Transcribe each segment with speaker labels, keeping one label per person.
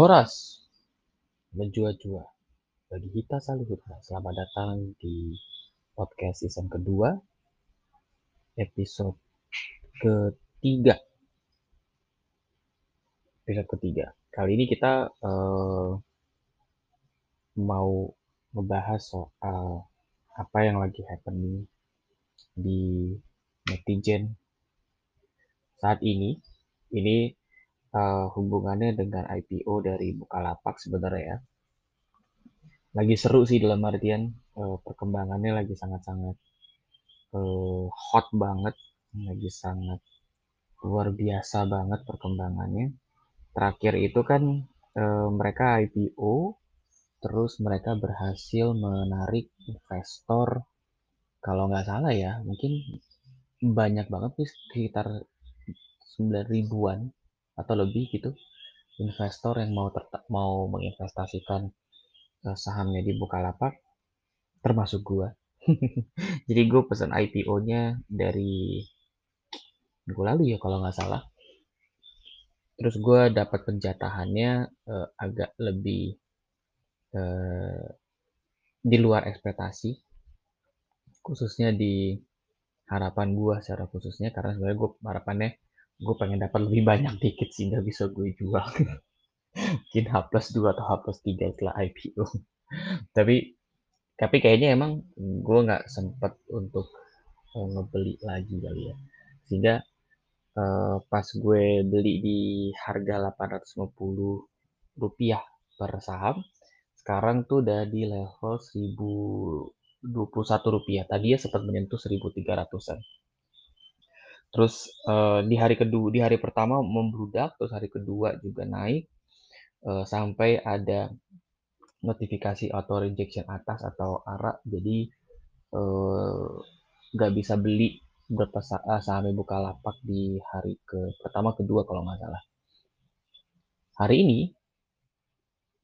Speaker 1: Horas, menjua-jua. Bagi kita Saluhuta, selamat datang di podcast season kedua, episode ketiga. Episode ketiga. Kali ini kita uh, mau membahas soal apa yang lagi happening di netizen saat ini. Ini uh, hubungannya dengan IPO dari Bukalapak sebenarnya ya. Lagi seru sih dalam artian uh, perkembangannya lagi sangat-sangat uh, hot banget, lagi sangat luar biasa banget perkembangannya. Terakhir itu kan uh, mereka IPO, terus mereka berhasil menarik investor kalau nggak salah ya mungkin banyak banget nih sekitar 9 ribuan atau lebih gitu investor yang mau mau menginvestasikan uh, sahamnya di Bukalapak termasuk gua. Jadi gue pesan IPO-nya dari minggu lalu ya kalau nggak salah. Terus gue dapat penjatahannya uh, agak lebih uh, di luar ekspektasi, khususnya di harapan gue secara khususnya karena sebenarnya gue harapannya gue pengen dapat lebih banyak tiket sih nggak bisa gue jual. Mungkin H plus 2 atau H plus 3 setelah IPO tapi tapi kayaknya emang gue nggak sempet untuk uh, ngebeli lagi kali ya. Sehingga uh, pas gue beli di harga 850 rupiah per saham sekarang tuh udah di level 1021 rupiah. Tadi ya sempat menyentuh 1300an Terus uh, di hari kedua, di hari pertama membludak, terus hari kedua juga naik uh, sampai ada notifikasi auto rejection atas atau ARA. Jadi nggak uh, bisa beli berapa saham buka lapak di hari ke pertama kedua kalau nggak salah. Hari ini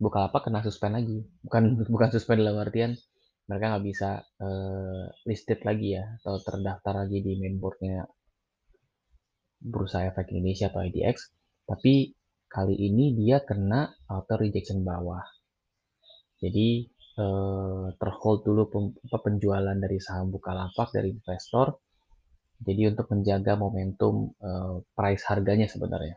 Speaker 1: buka lapak kena suspend lagi, bukan bukan suspend dalam artian mereka nggak bisa uh, listed lagi ya atau terdaftar lagi di mainboardnya Bursa Efek Indonesia atau IDX, tapi kali ini dia kena auto rejection bawah. Jadi eh, terhold dulu penjualan dari saham Bukalapak dari investor. Jadi untuk menjaga momentum eh, price harganya sebenarnya.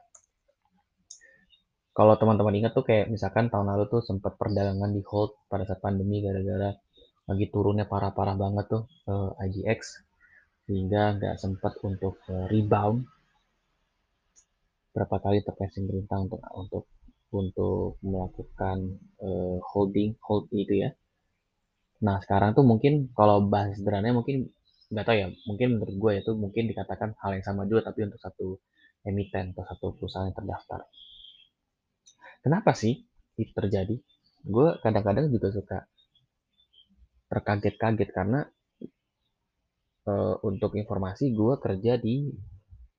Speaker 1: Kalau teman-teman ingat tuh kayak misalkan tahun lalu tuh sempat perdagangan di hold pada saat pandemi gara-gara lagi turunnya parah-parah banget tuh eh, IDX sehingga nggak sempat untuk eh, rebound berapa kali terkasih perintah untuk untuk untuk melakukan uh, holding hold itu ya. Nah sekarang tuh mungkin kalau bahas sederhananya mungkin nggak tahu ya mungkin menurut gue itu mungkin dikatakan hal yang sama juga tapi untuk satu emiten atau satu perusahaan yang terdaftar. Kenapa sih itu terjadi? Gue kadang-kadang juga suka terkaget-kaget karena uh, untuk informasi gue kerja di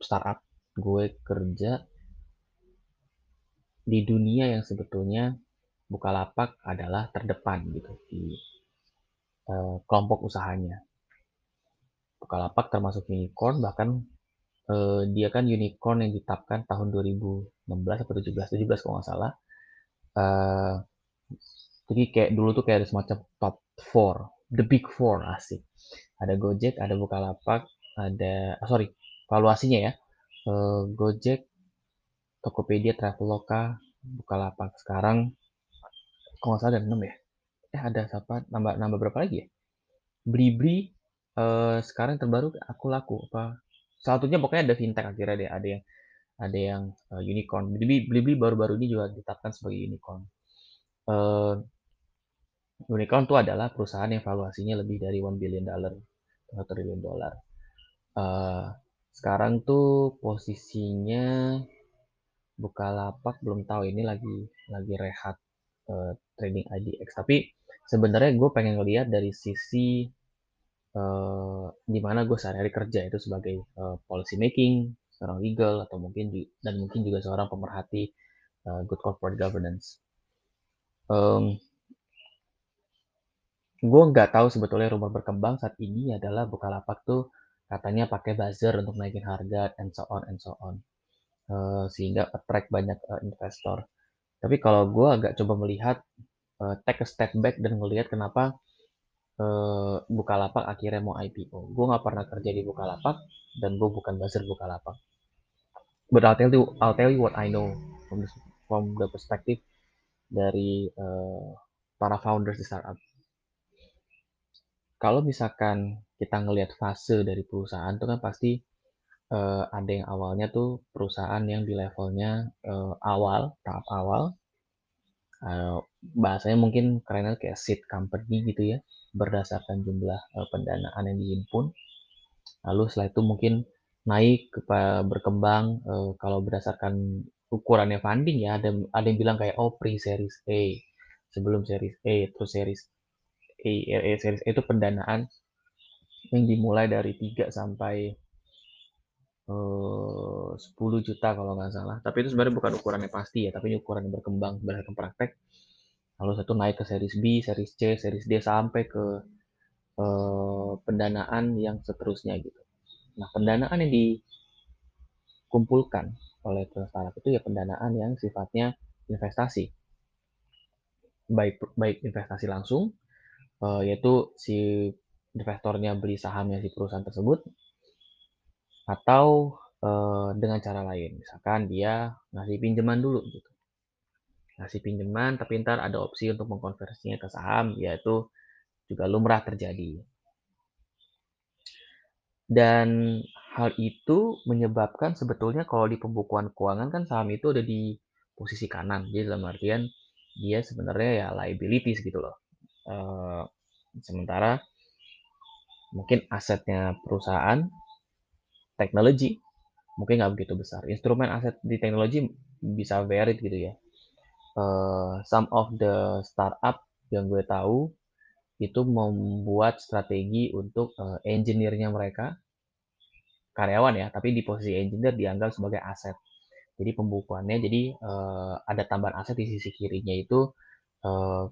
Speaker 1: startup gue kerja di dunia yang sebetulnya Bukalapak adalah terdepan gitu di uh, kelompok usahanya. Bukalapak termasuk unicorn bahkan uh, dia kan unicorn yang ditetapkan tahun 2016 atau 17 17 kalau nggak salah. Uh, jadi kayak dulu tuh kayak ada semacam top 4, the big four asik. Ada Gojek, ada Bukalapak, ada oh sorry valuasinya ya Gojek, Tokopedia, Traveloka, Bukalapak. Sekarang kalau nggak salah ada 6 ya. Eh ada siapa? Nambah nambah berapa lagi ya? Blibli uh, sekarang terbaru aku laku apa? Salah satunya pokoknya ada fintech akhirnya deh, ada yang ada yang uh, unicorn. Blibli Blibli baru-baru ini juga ditetapkan sebagai unicorn. Uh, unicorn itu adalah perusahaan yang valuasinya lebih dari 1 billion dollar atau triliun dolar. Uh, sekarang tuh posisinya Bukalapak belum tahu ini lagi lagi rehat uh, trading IDX. Tapi sebenarnya gue pengen ngeliat dari sisi uh, di mana gue sehari-hari kerja itu sebagai uh, policy making, seorang legal atau mungkin dan mungkin juga seorang pemerhati uh, good corporate governance. Um, gue nggak tahu sebetulnya rumor berkembang saat ini adalah Bukalapak tuh katanya pakai buzzer untuk naikin harga and so on and so on uh, sehingga attract banyak uh, investor Tapi kalau gue agak coba melihat uh, take a step back dan ngelihat kenapa uh, Bukalapak akhirnya mau IPO. Gue nggak pernah kerja di Bukalapak dan gue bukan buzzer Bukalapak. But I'll tell you, I'll tell you what I know from the, from the perspective dari uh, para founders di startup. Kalau misalkan kita ngelihat fase dari perusahaan itu kan pasti uh, ada yang awalnya tuh perusahaan yang di levelnya uh, awal, tahap awal. Uh, bahasanya mungkin kerennya kayak seed company gitu ya, berdasarkan jumlah uh, pendanaan yang dihimpun. Lalu setelah itu mungkin naik ke berkembang kalau berdasarkan ukurannya funding ya ada ada yang bilang kayak oh pre series A sebelum series A terus series A, A series A itu pendanaan yang dimulai dari 3 sampai 10 juta kalau nggak salah. Tapi itu sebenarnya bukan ukurannya pasti ya, tapi ukuran yang berkembang berdasarkan praktek. Lalu satu naik ke series B, series C, series D sampai ke uh, pendanaan yang seterusnya gitu. Nah, pendanaan yang dikumpulkan oleh startup itu ya pendanaan yang sifatnya investasi. Baik baik investasi langsung uh, yaitu si investornya beli sahamnya si perusahaan tersebut atau uh, dengan cara lain. Misalkan dia ngasih pinjaman dulu gitu. Ngasih pinjaman tapi ntar ada opsi untuk mengkonversinya ke saham yaitu juga lumrah terjadi. Dan hal itu menyebabkan sebetulnya kalau di pembukuan keuangan kan saham itu ada di posisi kanan. Jadi dalam artian dia sebenarnya ya liabilities gitu loh. Uh, sementara mungkin asetnya perusahaan teknologi mungkin nggak begitu besar. Instrumen aset di teknologi bisa varied gitu ya. Uh, some of the startup yang gue tahu itu membuat strategi untuk uh, engineer-nya mereka karyawan ya, tapi di posisi engineer dianggap sebagai aset. Jadi pembukuannya jadi uh, ada tambahan aset di sisi kirinya itu uh,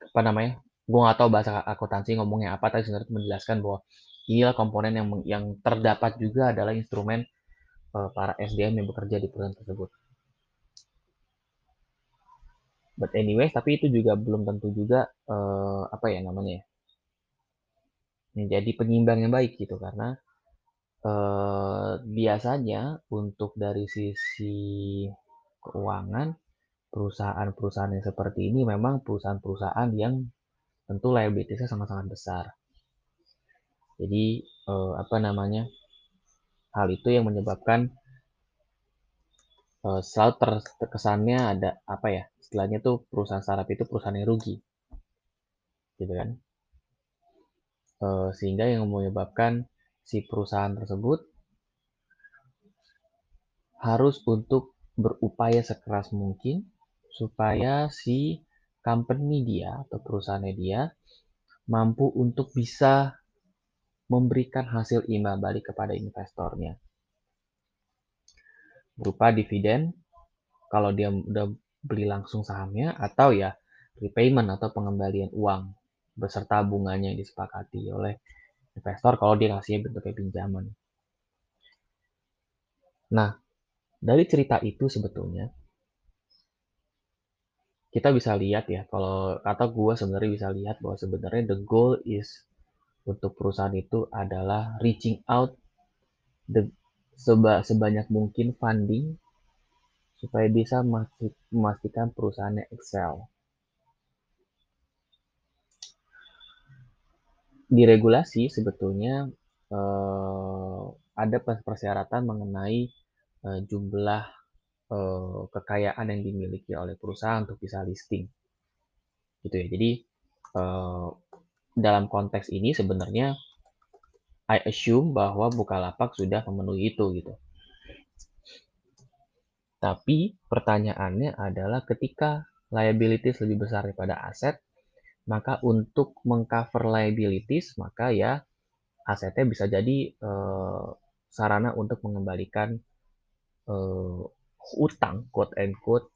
Speaker 1: apa namanya? Gue nggak tahu bahasa akuntansi ngomongnya apa, tapi sebenarnya menjelaskan bahwa inilah komponen yang yang terdapat juga adalah instrumen uh, para SDM yang bekerja di perusahaan tersebut. But anyway, tapi itu juga belum tentu juga uh, apa ya namanya ya menjadi penyimbang yang baik gitu karena uh, biasanya untuk dari sisi keuangan perusahaan-perusahaan yang seperti ini memang perusahaan-perusahaan yang tentu liabilitiesnya sangat-sangat besar. Jadi uh, apa namanya hal itu yang menyebabkan uh, selalu ter terkesannya ada apa ya istilahnya tuh perusahaan startup itu perusahaan yang rugi, gitu kan? Uh, sehingga yang menyebabkan si perusahaan tersebut harus untuk berupaya sekeras mungkin supaya si company dia atau perusahaannya dia mampu untuk bisa memberikan hasil imbal balik kepada investornya. Berupa dividen, kalau dia udah beli langsung sahamnya, atau ya repayment atau pengembalian uang beserta bunganya yang disepakati oleh investor kalau dia ngasihnya bentuknya pinjaman. Nah, dari cerita itu sebetulnya kita bisa lihat ya kalau kata gue sebenarnya bisa lihat bahwa sebenarnya the goal is untuk perusahaan itu adalah reaching out the, seba, sebanyak mungkin funding supaya bisa memastikan perusahaannya excel. Di regulasi sebetulnya eh, ada persyaratan mengenai eh, jumlah eh, kekayaan yang dimiliki oleh perusahaan untuk bisa listing, gitu ya. Jadi eh, dalam konteks ini sebenarnya I assume bahwa Bukalapak sudah memenuhi itu gitu. Tapi pertanyaannya adalah ketika liabilities lebih besar daripada aset, maka untuk mengcover liabilities maka ya asetnya bisa jadi uh, sarana untuk mengembalikan uh, utang quote and quote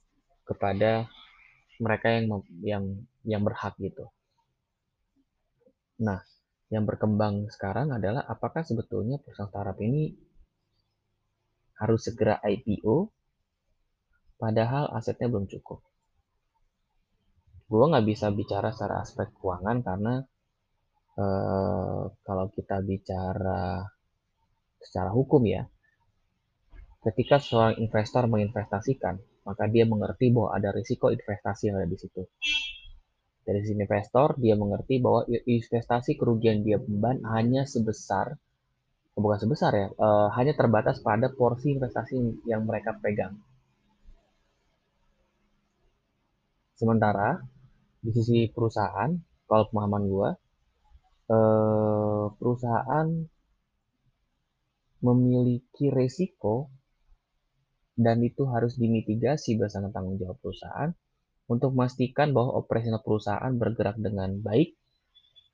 Speaker 1: kepada mereka yang yang yang berhak gitu. Nah, yang berkembang sekarang adalah apakah sebetulnya perusahaan startup ini harus segera IPO padahal asetnya belum cukup. Gue nggak bisa bicara secara aspek keuangan karena eh, kalau kita bicara secara hukum ya, ketika seorang investor menginvestasikan, maka dia mengerti bahwa ada risiko investasi yang ada di situ. Dari sisi investor, dia mengerti bahwa investasi kerugian dia beban hanya sebesar, bukan sebesar ya, uh, hanya terbatas pada porsi investasi yang mereka pegang. Sementara di sisi perusahaan, kalau pemahaman gue, uh, perusahaan memiliki resiko dan itu harus dimitigasi bersama tanggung jawab perusahaan untuk memastikan bahwa operasional perusahaan bergerak dengan baik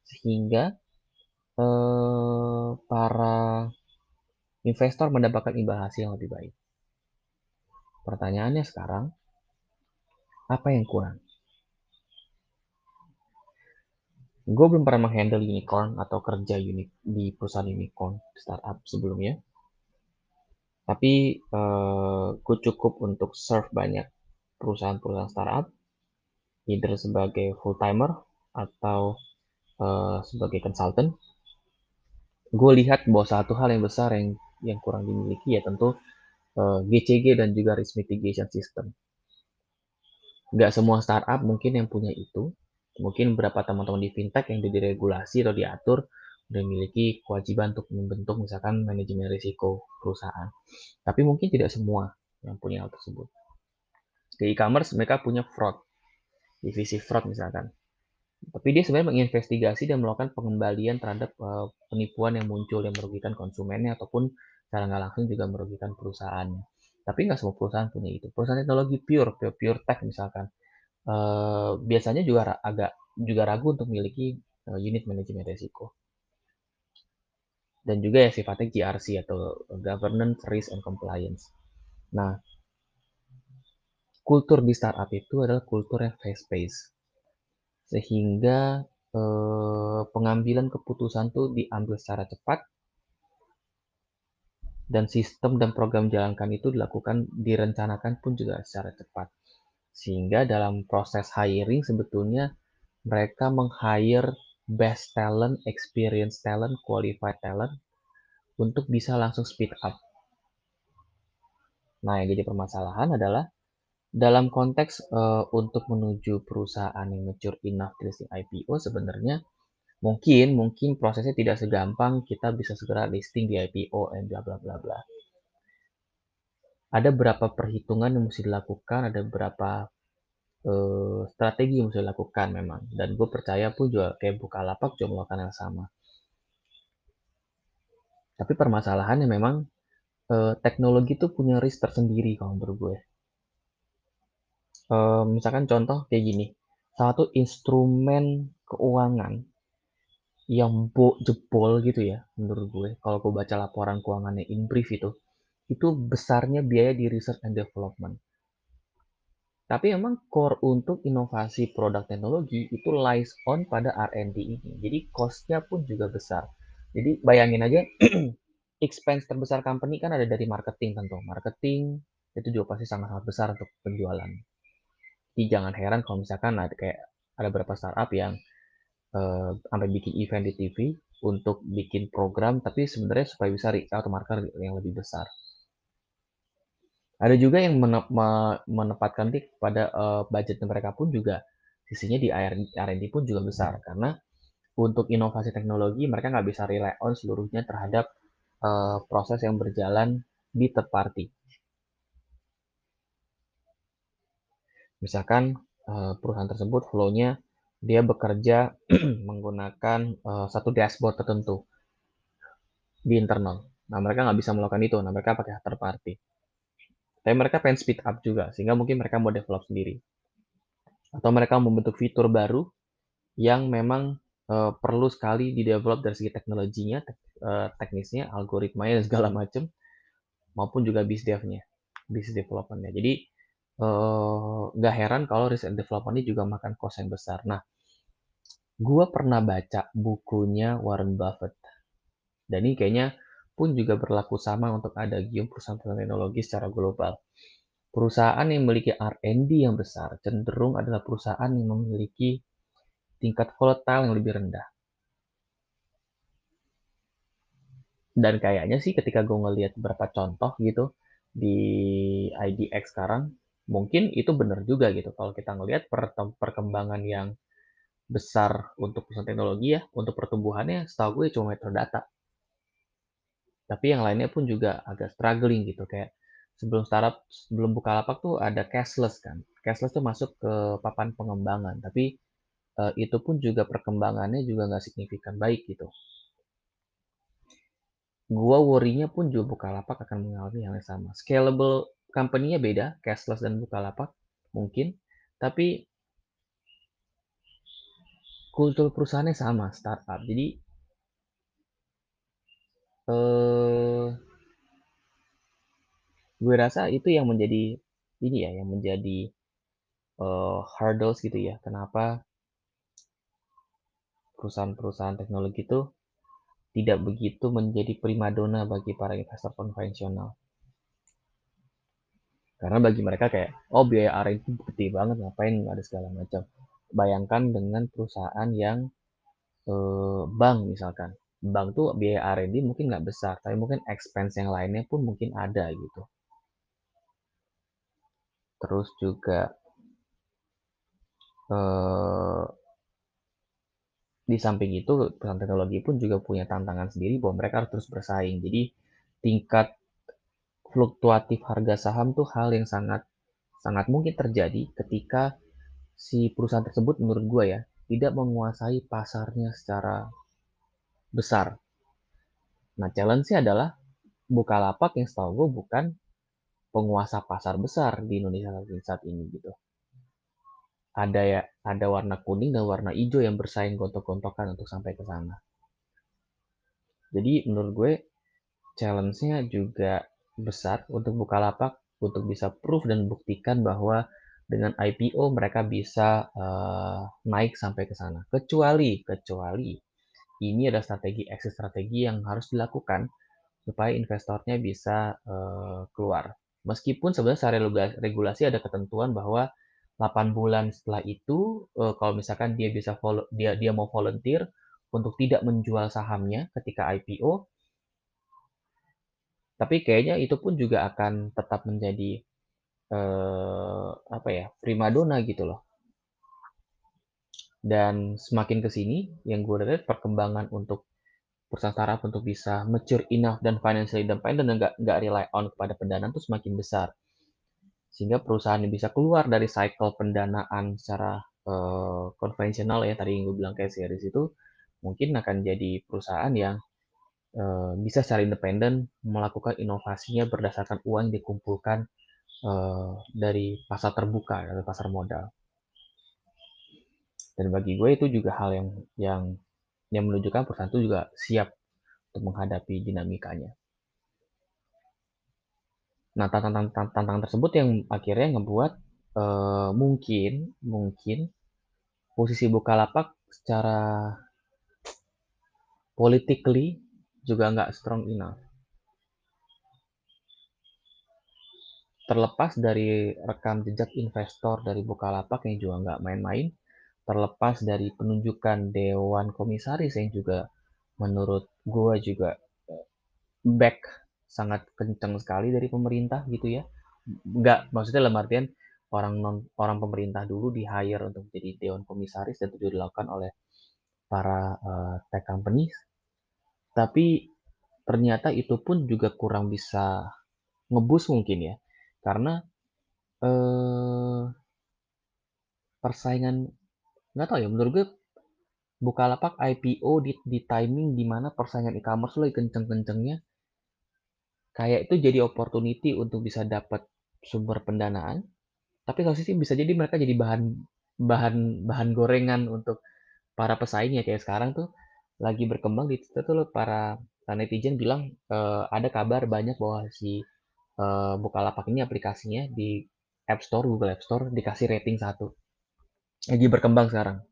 Speaker 1: sehingga eh, para investor mendapatkan imbal hasil yang lebih baik. Pertanyaannya sekarang, apa yang kurang? Gue belum pernah menghandle unicorn atau kerja unik di perusahaan unicorn startup sebelumnya. Tapi uh, gue cukup untuk serve banyak perusahaan-perusahaan startup, either sebagai full timer atau uh, sebagai consultant. Gue lihat bahwa satu hal yang besar yang yang kurang dimiliki ya tentu uh, eh, GCG dan juga risk mitigation system. Gak semua startup mungkin yang punya itu. Mungkin beberapa teman-teman di fintech yang diregulasi atau diatur memiliki kewajiban untuk membentuk misalkan manajemen risiko perusahaan. Tapi mungkin tidak semua yang punya hal tersebut. Di e-commerce mereka punya fraud, divisi fraud misalkan. Tapi dia sebenarnya menginvestigasi dan melakukan pengembalian terhadap uh, penipuan yang muncul yang merugikan konsumennya ataupun secara nggak langsung juga merugikan perusahaannya. Tapi nggak semua perusahaan punya itu. Perusahaan teknologi pure, pure, pure tech misalkan, uh, biasanya juga agak juga ragu untuk memiliki uh, unit manajemen risiko dan juga ya sifatnya GRC atau Governance, Risk and Compliance. Nah, kultur di startup itu adalah kultur yang fast-paced. Sehingga eh, pengambilan keputusan tuh diambil secara cepat dan sistem dan program jalankan itu dilakukan direncanakan pun juga secara cepat. Sehingga dalam proses hiring sebetulnya mereka meng-hire best talent, experience talent, qualified talent untuk bisa langsung speed up. Nah, yang jadi permasalahan adalah dalam konteks uh, untuk menuju perusahaan yang mature enough di listing IPO sebenarnya mungkin mungkin prosesnya tidak segampang kita bisa segera listing di IPO dan bla bla bla bla. Ada berapa perhitungan yang mesti dilakukan, ada berapa uh, strategi yang mesti dilakukan memang. Dan gue percaya pun juga kayak buka lapak juga melakukan yang sama. Tapi permasalahannya memang uh, teknologi itu punya risk tersendiri kalau menurut gue. Misalkan contoh kayak gini, satu instrumen keuangan yang bo jebol gitu ya menurut gue kalau gue baca laporan keuangannya in brief itu itu besarnya biaya di research and development tapi memang core untuk inovasi produk teknologi itu lies on pada R&D ini. Jadi cost-nya pun juga besar. Jadi bayangin aja expense terbesar company kan ada dari marketing tentu. Marketing itu juga pasti sangat-sangat besar untuk penjualan. Jadi jangan heran kalau misalkan ada kayak ada beberapa startup yang uh, sampai bikin event di TV untuk bikin program tapi sebenarnya supaya bisa reach out market yang lebih besar. Ada juga yang menempatkan di pada uh, budget mereka pun juga sisinya di R&D pun juga besar karena untuk inovasi teknologi mereka nggak bisa rely on seluruhnya terhadap uh, proses yang berjalan di third party. Misalkan uh, perusahaan tersebut flow-nya dia bekerja menggunakan uh, satu dashboard tertentu di internal. Nah mereka nggak bisa melakukan itu. Nah mereka pakai third party. Tapi mereka pengen speed up juga, sehingga mungkin mereka mau develop sendiri. Atau mereka membentuk fitur baru yang memang uh, perlu sekali di develop dari segi teknologinya, tek, uh, teknisnya, algoritmanya dan segala macam, maupun juga bis devnya, business developmentnya. Jadi nggak uh, heran kalau research development ini juga makan cost yang besar. Nah, gue pernah baca bukunya Warren Buffett. Dan ini kayaknya pun juga berlaku sama untuk ada gium perusahaan-perusahaan teknologi secara global. perusahaan yang memiliki R&D yang besar cenderung adalah perusahaan yang memiliki tingkat volatile yang lebih rendah. Dan kayaknya sih ketika gue ngelihat beberapa contoh gitu di IDX sekarang, mungkin itu benar juga gitu. Kalau kita ngelihat perkembangan yang besar untuk perusahaan teknologi ya, untuk pertumbuhannya setahu gue cuma metrodata. Tapi yang lainnya pun juga agak struggling gitu kayak sebelum startup sebelum buka lapak tuh ada cashless kan. Cashless tuh masuk ke papan pengembangan, tapi uh, itu pun juga perkembangannya juga nggak signifikan baik gitu. Gua worry-nya pun juga buka lapak akan mengalami hal yang sama. Scalable company-nya beda, cashless dan buka lapak mungkin, tapi kultur perusahaannya sama, startup. Jadi eh gue rasa itu yang menjadi ini ya, yang menjadi uh, hurdles gitu ya. Kenapa perusahaan-perusahaan teknologi itu tidak begitu menjadi primadona bagi para investor konvensional. Karena bagi mereka kayak, oh biaya R&D itu gede banget, ngapain ada segala macam. Bayangkan dengan perusahaan yang eh, bank misalkan. Bank tuh biaya R&D mungkin nggak besar, tapi mungkin expense yang lainnya pun mungkin ada gitu. Terus juga eh, di samping itu perusahaan teknologi pun juga punya tantangan sendiri bahwa mereka harus terus bersaing. Jadi tingkat fluktuatif harga saham tuh hal yang sangat sangat mungkin terjadi ketika si perusahaan tersebut menurut gue ya tidak menguasai pasarnya secara besar. Nah challenge-nya adalah Bukalapak yang setahu gue bukan penguasa pasar besar di Indonesia saat ini gitu ada ya ada warna kuning dan warna hijau yang bersaing gontok-gontokan untuk sampai ke sana. Jadi menurut gue challenge-nya juga besar untuk Bukalapak untuk bisa proof dan buktikan bahwa dengan IPO mereka bisa uh, naik sampai ke sana. Kecuali kecuali ini ada strategi exit strategi yang harus dilakukan supaya investornya bisa uh, keluar. Meskipun sebenarnya secara regulasi ada ketentuan bahwa 8 bulan setelah itu uh, kalau misalkan dia bisa dia dia mau volunteer untuk tidak menjual sahamnya ketika IPO tapi kayaknya itu pun juga akan tetap menjadi uh, apa ya primadona gitu loh. Dan semakin ke sini yang gue lihat perkembangan untuk perusahaan startup untuk bisa mature enough dan financially independent dan nggak nggak rely on kepada pendanaan itu semakin besar. Sehingga perusahaan bisa keluar dari cycle pendanaan secara uh, konvensional ya tadi yang gue bilang kayak series itu mungkin akan jadi perusahaan yang uh, bisa secara independen melakukan inovasinya berdasarkan uang yang dikumpulkan uh, dari pasar terbuka dari pasar modal. Dan bagi gue itu juga hal yang yang yang menunjukkan perusahaan itu juga siap untuk menghadapi dinamikanya. Nah, tantangan-tantangan tersebut yang akhirnya ngebuat uh, mungkin mungkin posisi Bukalapak secara politically juga nggak strong enough. Terlepas dari rekam jejak investor dari Bukalapak yang juga nggak main-main, terlepas dari penunjukan Dewan Komisaris yang juga menurut gue juga eh, back sangat kencang sekali dari pemerintah gitu ya nggak maksudnya dalam artian orang non orang pemerintah dulu di hire untuk menjadi dewan komisaris dan itu dilakukan oleh para uh, tech companies tapi ternyata itu pun juga kurang bisa ngebus mungkin ya. Karena uh, persaingan nggak tahu ya menurut gue Bukalapak IPO di, di timing di mana persaingan e-commerce lagi kenceng-kencengnya kayak itu jadi opportunity untuk bisa dapat sumber pendanaan. Tapi kalau sih bisa jadi mereka jadi bahan bahan bahan gorengan untuk para pesaingnya kayak sekarang tuh lagi berkembang di Twitter tuh para netizen bilang e, ada kabar banyak bahwa si e, Bukalapak ini aplikasinya di App Store Google App Store dikasih rating satu. Lagi berkembang sekarang.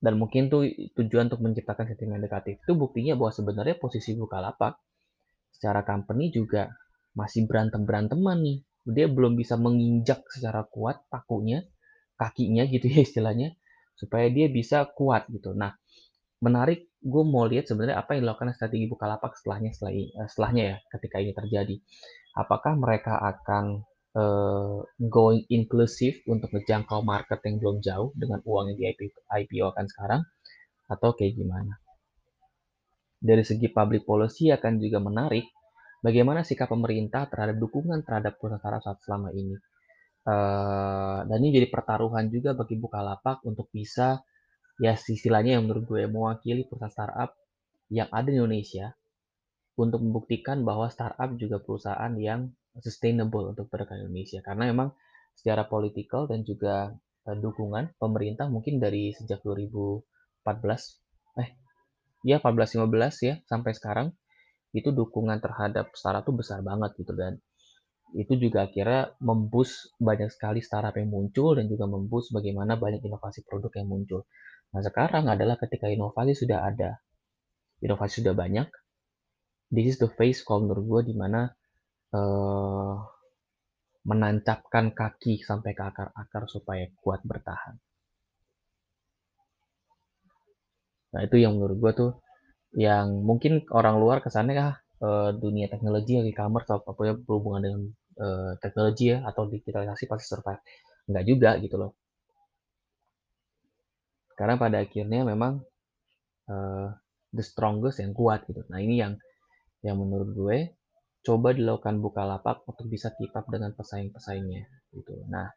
Speaker 1: Dan mungkin tuh tujuan untuk menciptakan sentimen negatif itu buktinya bahwa sebenarnya posisi Bukalapak secara company juga masih berantem-beranteman nih. Dia belum bisa menginjak secara kuat pakunya, kakinya gitu ya istilahnya, supaya dia bisa kuat gitu. Nah, menarik gue mau lihat sebenarnya apa yang dilakukan strategi Bukalapak setelahnya setelah, uh, setelahnya ya ketika ini terjadi. Apakah mereka akan uh, going inclusive untuk menjangkau market yang belum jauh dengan uang yang di IPO kan sekarang atau kayak gimana? Dari segi public policy akan juga menarik bagaimana sikap pemerintah terhadap dukungan terhadap perusahaan startup selama ini. Uh, dan ini jadi pertaruhan juga bagi Bukalapak untuk bisa ya istilahnya yang menurut gue mewakili perusahaan startup yang ada di Indonesia untuk membuktikan bahwa startup juga perusahaan yang sustainable untuk bergerak Indonesia karena memang secara politikal dan juga uh, dukungan pemerintah mungkin dari sejak 2014 eh ya 14 15 ya sampai sekarang itu dukungan terhadap startup tuh besar banget gitu dan itu juga akhirnya membus banyak sekali startup yang muncul dan juga membus bagaimana banyak inovasi produk yang muncul. Nah sekarang adalah ketika inovasi sudah ada, inovasi sudah banyak, this is the phase kalau menurut gue di mana uh, menancapkan kaki sampai ke akar-akar supaya kuat bertahan. Nah itu yang menurut gue tuh yang mungkin orang luar kesannya ah uh, dunia teknologi e-commerce atau apa berhubungan dengan uh, teknologi ya atau digitalisasi pasti survive. Enggak juga gitu loh karena pada akhirnya memang uh, the strongest yang kuat gitu. Nah ini yang yang menurut gue coba dilakukan buka lapak untuk bisa keep up dengan pesaing-pesaingnya gitu. Nah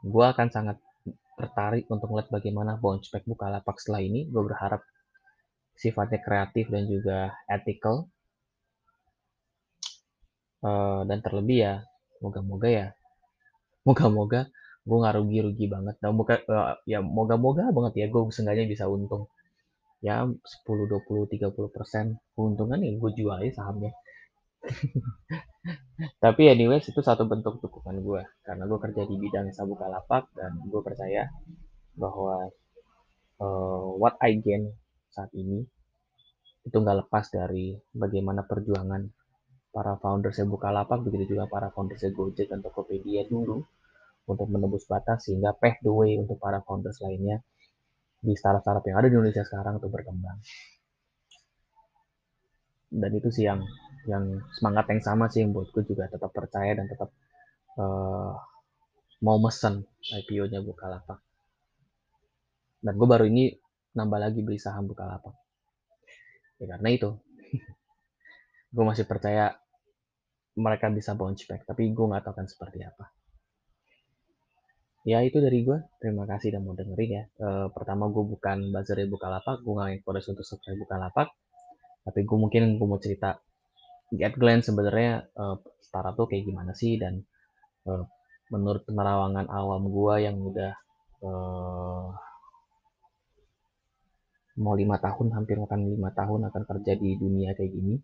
Speaker 1: gue akan sangat tertarik untuk melihat bagaimana bounce back lapak setelah ini. Gue berharap sifatnya kreatif dan juga ethical. Uh, dan terlebih ya moga-moga ya moga-moga gue nggak rugi-rugi banget. Dan moga uh, ya moga-moga banget ya gue seenggaknya bisa untung. Ya 10 20 30 persen keuntungan ya gue jual aja sahamnya. Tapi anyways itu satu bentuk dukungan gue karena gue kerja di bidang sabuka lapak dan gue percaya bahwa uh, what I gain saat ini itu nggak lepas dari bagaimana perjuangan para founder saya lapak begitu juga para founder saya Gojek dan Tokopedia dulu untuk menembus batas sehingga pave the way untuk para founders lainnya di startup-startup yang ada di Indonesia sekarang untuk berkembang. Dan itu sih yang yang semangat yang sama sih yang buatku juga tetap percaya dan tetap uh, mau mesen IPO-nya Bukalapak. Dan gue baru ini nambah lagi beli saham Bukalapak. Ya karena itu. gue masih percaya mereka bisa bounce back, tapi gue nggak tahu kan seperti apa. Ya itu dari gue, terima kasih udah mau dengerin ya. E, pertama gue bukan buzzer lapak, gue nggak encourage untuk subscribe lapak, tapi gue mungkin gue mau cerita at glance sebenarnya e, startup tuh kayak gimana sih? Dan e, menurut penerawangan awam gue yang udah e, mau lima tahun hampir akan lima tahun akan kerja di dunia kayak gini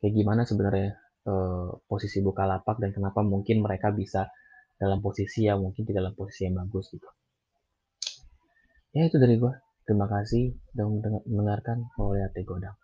Speaker 1: kayak gimana sebenarnya uh, posisi Bukalapak dan kenapa mungkin mereka bisa dalam posisi yang mungkin tidak dalam posisi yang bagus gitu. Ya itu dari gue. Terima kasih sudah mendengarkan. Mau lihat Godang.